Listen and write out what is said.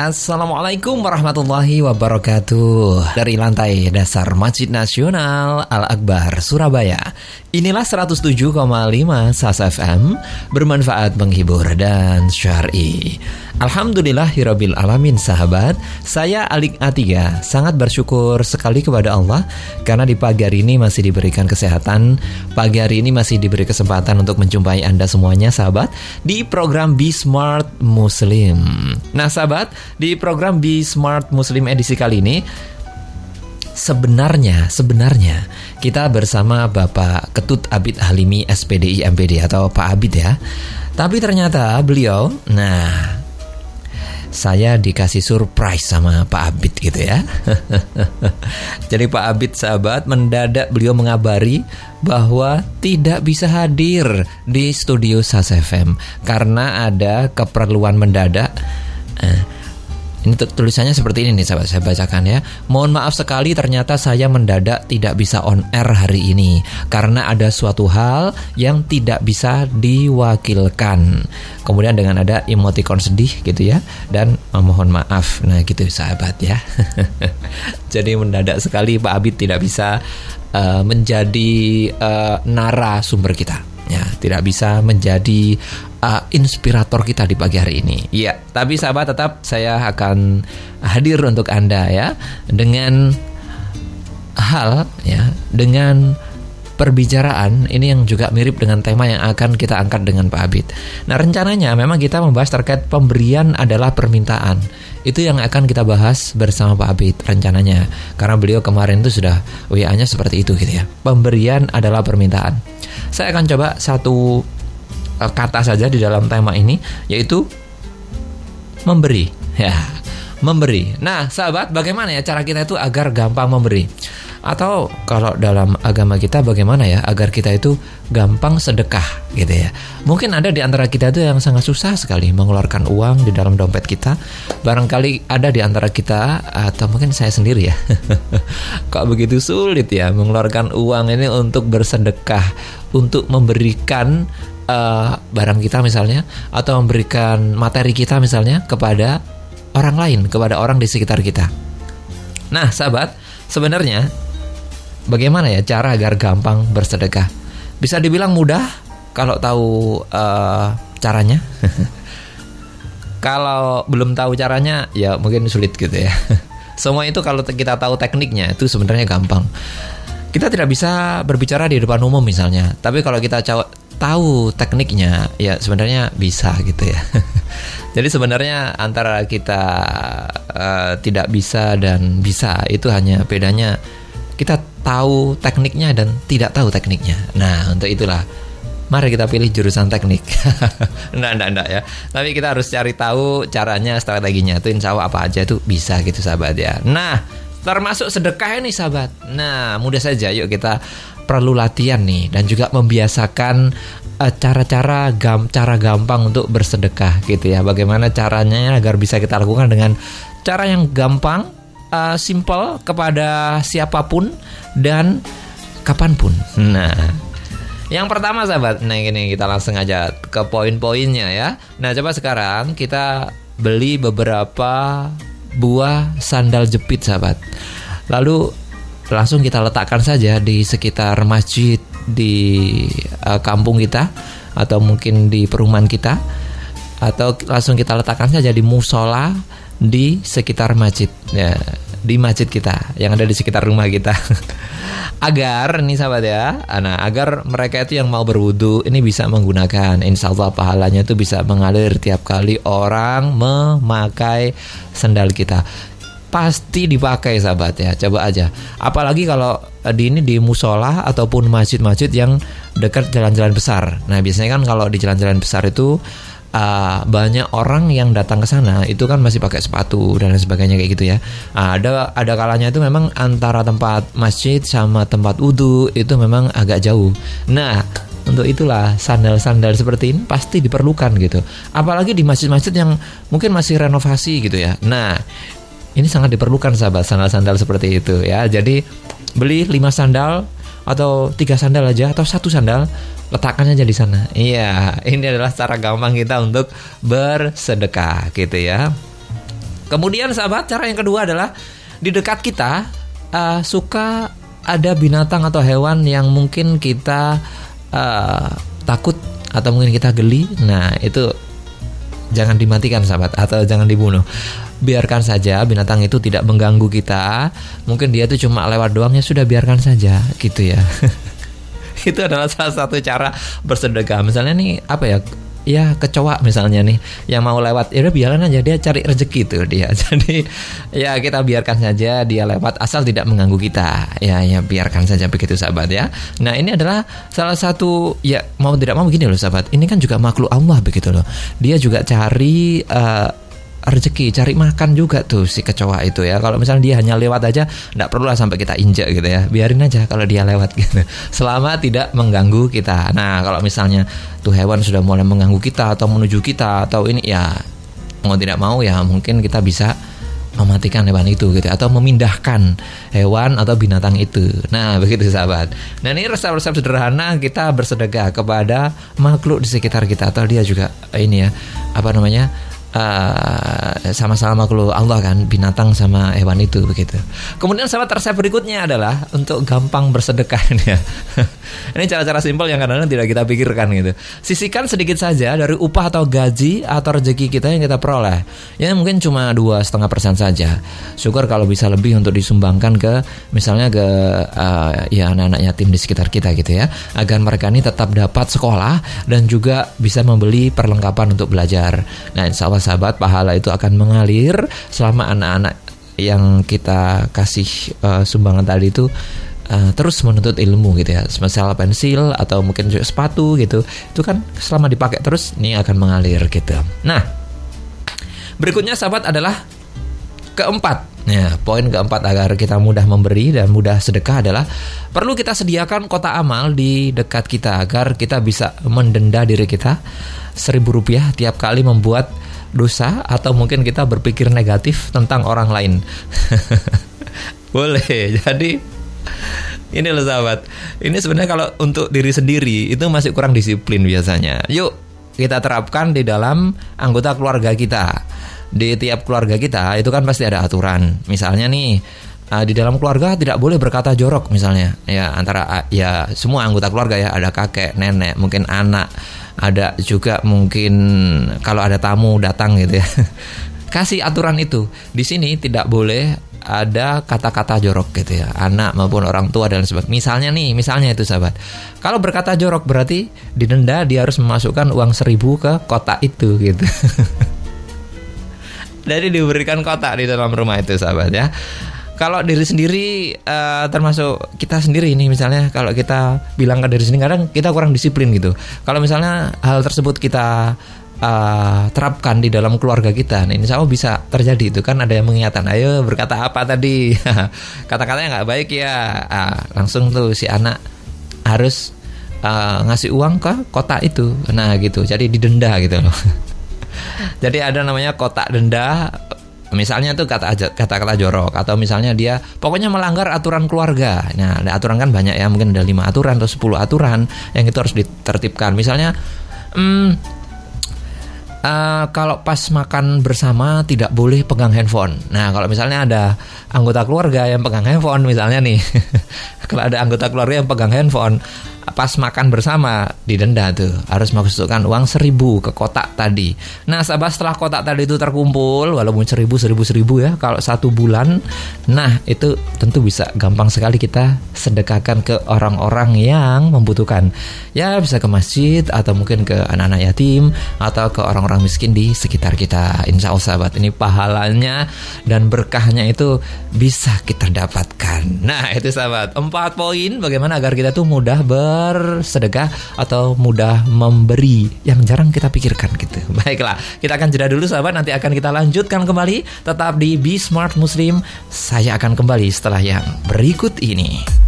Assalamualaikum warahmatullahi wabarakatuh. Dari lantai dasar Masjid Nasional Al-Akbar, Surabaya. Inilah 107,5 SAS FM Bermanfaat, menghibur, dan syari Alhamdulillah Hirobil Alamin sahabat. Saya Alik Atiga Sangat bersyukur sekali kepada Allah Karena di pagi hari ini masih diberikan kesehatan. Pagi hari ini masih diberi kesempatan Untuk menjumpai Anda semuanya sahabat Di program Be Smart Muslim. Nah sahabat di program Be Smart Muslim edisi kali ini sebenarnya sebenarnya kita bersama Bapak Ketut Abid Halimi SPDI MPD atau Pak Abid ya. Tapi ternyata beliau nah saya dikasih surprise sama Pak Abid gitu ya. Jadi Pak Abid sahabat mendadak beliau mengabari bahwa tidak bisa hadir di studio SAS FM karena ada keperluan mendadak. Eh, ini tulisannya seperti ini nih sahabat saya bacakan ya. Mohon maaf sekali ternyata saya mendadak tidak bisa on air hari ini karena ada suatu hal yang tidak bisa diwakilkan. Kemudian dengan ada emoticon sedih gitu ya dan mohon maaf. Nah gitu sahabat ya. Jadi mendadak sekali Pak Abid tidak bisa uh, menjadi uh, narasumber kita ya tidak bisa menjadi uh, inspirator kita di pagi hari ini. Ya, tapi sahabat tetap saya akan hadir untuk Anda ya dengan hal ya dengan perbicaraan ini yang juga mirip dengan tema yang akan kita angkat dengan Pak Abid. Nah rencananya memang kita membahas terkait pemberian adalah permintaan. Itu yang akan kita bahas bersama Pak Abid rencananya. Karena beliau kemarin itu sudah WA-nya seperti itu gitu ya. Pemberian adalah permintaan. Saya akan coba satu kata saja di dalam tema ini yaitu memberi. Ya, memberi. Nah, sahabat, bagaimana ya cara kita itu agar gampang memberi? Atau kalau dalam agama kita bagaimana ya agar kita itu gampang sedekah gitu ya. Mungkin ada di antara kita itu yang sangat susah sekali mengeluarkan uang di dalam dompet kita. Barangkali ada di antara kita atau mungkin saya sendiri ya. Kok begitu sulit ya mengeluarkan uang ini untuk bersedekah, untuk memberikan uh, barang kita misalnya atau memberikan materi kita misalnya kepada orang lain, kepada orang di sekitar kita. Nah, sahabat, sebenarnya Bagaimana ya cara agar gampang bersedekah? Bisa dibilang mudah kalau tahu uh, caranya. kalau belum tahu caranya ya mungkin sulit gitu ya. Semua itu kalau kita tahu tekniknya itu sebenarnya gampang. Kita tidak bisa berbicara di depan umum misalnya, tapi kalau kita tahu tekniknya ya sebenarnya bisa gitu ya. Jadi sebenarnya antara kita uh, tidak bisa dan bisa itu hanya bedanya kita tahu tekniknya dan tidak tahu tekniknya. Nah, untuk itulah mari kita pilih jurusan teknik. Nah, enggak, enggak ya. Tapi kita harus cari tahu caranya, strateginya. Itu insya Allah apa aja itu bisa gitu sahabat ya. Nah, termasuk sedekah ini sahabat. Nah, mudah saja yuk kita perlu latihan nih dan juga membiasakan eh, cara-cara gam cara gampang untuk bersedekah gitu ya. Bagaimana caranya agar bisa kita lakukan dengan cara yang gampang uh, simple kepada siapa pun dan kapan pun. Nah, yang pertama sahabat, nah ini kita langsung aja ke poin-poinnya ya. Nah coba sekarang kita beli beberapa buah sandal jepit sahabat. Lalu langsung kita letakkan saja di sekitar masjid di uh, kampung kita atau mungkin di perumahan kita atau langsung kita letakkan saja di musola di sekitar masjid ya di masjid kita yang ada di sekitar rumah kita. Agar nih sahabat ya nah agar mereka itu yang mau berwudu ini bisa menggunakan. Insya Allah pahalanya itu bisa mengalir tiap kali orang memakai sandal kita pasti dipakai sahabat ya coba aja apalagi kalau di ini di musola ataupun masjid-masjid yang dekat jalan-jalan besar nah biasanya kan kalau di jalan-jalan besar itu uh, banyak orang yang datang ke sana itu kan masih pakai sepatu dan sebagainya kayak gitu ya. Uh, ada ada kalanya itu memang antara tempat masjid sama tempat wudhu itu memang agak jauh. Nah untuk itulah sandal-sandal seperti ini pasti diperlukan gitu. Apalagi di masjid-masjid yang mungkin masih renovasi gitu ya. Nah ini sangat diperlukan sahabat sandal-sandal seperti itu ya. Jadi beli 5 sandal atau tiga sandal aja atau satu sandal letakkan aja di sana. Iya, ini adalah cara gampang kita untuk bersedekah gitu ya. Kemudian sahabat, cara yang kedua adalah di dekat kita uh, suka ada binatang atau hewan yang mungkin kita uh, takut atau mungkin kita geli. Nah, itu jangan dimatikan sahabat atau jangan dibunuh. Biarkan saja binatang itu tidak mengganggu kita. Mungkin dia itu cuma lewat doang ya sudah biarkan saja gitu ya. Itu adalah salah satu cara bersedekah. Misalnya nih apa ya ya kecoa misalnya nih. Yang mau lewat ya biarkan aja dia cari rezeki tuh dia. Jadi ya kita biarkan saja dia lewat asal tidak mengganggu kita. Ya ya biarkan saja begitu sahabat ya. Nah ini adalah salah satu ya mau tidak mau begini loh sahabat. Ini kan juga makhluk Allah begitu loh. Dia juga cari uh, rezeki cari makan juga tuh si kecoa itu ya kalau misalnya dia hanya lewat aja nggak perlu lah sampai kita injak gitu ya biarin aja kalau dia lewat gitu selama tidak mengganggu kita nah kalau misalnya tuh hewan sudah mulai mengganggu kita atau menuju kita atau ini ya mau tidak mau ya mungkin kita bisa mematikan hewan itu gitu atau memindahkan hewan atau binatang itu. Nah, begitu sahabat. Nah, ini resep-resep sederhana kita bersedekah kepada makhluk di sekitar kita atau dia juga ini ya, apa namanya? Uh, sama-sama makhluk Allah kan binatang sama hewan itu begitu. Kemudian sahabat resep berikutnya adalah untuk gampang bersedekah ini ya. ini cara-cara simpel yang kadang-kadang tidak kita pikirkan gitu. Sisihkan sedikit saja dari upah atau gaji atau rezeki kita yang kita peroleh. Ya mungkin cuma dua setengah persen saja. Syukur kalau bisa lebih untuk disumbangkan ke misalnya ke uh, ya anak-anak yatim di sekitar kita gitu ya, agar mereka ini tetap dapat sekolah dan juga bisa membeli perlengkapan untuk belajar. Nah insya Allah sahabat pahala itu akan mengalir selama anak-anak yang kita kasih uh, sumbangan tadi itu uh, terus menuntut ilmu gitu ya. Semisal pensil atau mungkin juga sepatu gitu. Itu kan selama dipakai terus ini akan mengalir gitu. Nah berikutnya sahabat adalah keempat. Ya, poin keempat agar kita mudah memberi dan mudah sedekah adalah perlu kita sediakan kota amal di dekat kita agar kita bisa mendenda diri kita. Seribu rupiah tiap kali membuat dosa atau mungkin kita berpikir negatif tentang orang lain. Boleh. Jadi ini loh sahabat. Ini sebenarnya kalau untuk diri sendiri itu masih kurang disiplin biasanya. Yuk kita terapkan di dalam anggota keluarga kita. Di tiap keluarga kita itu kan pasti ada aturan. Misalnya nih uh, di dalam keluarga tidak boleh berkata jorok misalnya. Ya antara uh, ya semua anggota keluarga ya ada kakek nenek mungkin anak ada juga mungkin kalau ada tamu datang gitu ya. Kasih aturan itu. Di sini tidak boleh ada kata-kata jorok gitu ya. Anak maupun orang tua dan sebagainya. Misalnya nih misalnya itu sahabat. Kalau berkata jorok berarti didenda dia harus memasukkan uang seribu ke kotak itu gitu. Jadi diberikan kotak di dalam rumah itu sahabat ya kalau diri sendiri uh, termasuk kita sendiri ini misalnya kalau kita bilang ke diri sendiri kadang kita kurang disiplin gitu. Kalau misalnya hal tersebut kita uh, terapkan di dalam keluarga kita, nah ini sama bisa terjadi itu. Kan ada yang mengingatkan, ayo berkata apa tadi, kata-katanya nggak baik ya, uh, langsung tuh si anak harus uh, ngasih uang ke kotak itu, nah gitu, jadi didenda gitu loh. jadi ada namanya kotak denda Misalnya tuh kata kata-kata jorok atau misalnya dia pokoknya melanggar aturan keluarga. Nah, aturan kan banyak ya, mungkin ada lima aturan atau 10 aturan yang itu harus ditertibkan. Misalnya hmm, uh, kalau pas makan bersama tidak boleh pegang handphone. Nah, kalau misalnya ada anggota keluarga yang pegang handphone misalnya nih. kalau ada anggota keluarga yang pegang handphone, pas makan bersama didenda tuh harus masukkan uang seribu ke kotak tadi. Nah sahabat setelah kotak tadi itu terkumpul walaupun seribu seribu seribu ya kalau satu bulan, nah itu tentu bisa gampang sekali kita sedekahkan ke orang-orang yang membutuhkan. Ya bisa ke masjid atau mungkin ke anak-anak yatim atau ke orang-orang miskin di sekitar kita. Insya Allah sahabat ini pahalanya dan berkahnya itu bisa kita dapatkan. Nah itu sahabat empat poin bagaimana agar kita tuh mudah ber bersedekah atau mudah memberi yang jarang kita pikirkan gitu. Baiklah, kita akan jeda dulu sahabat, nanti akan kita lanjutkan kembali tetap di Be Smart Muslim. Saya akan kembali setelah yang berikut ini.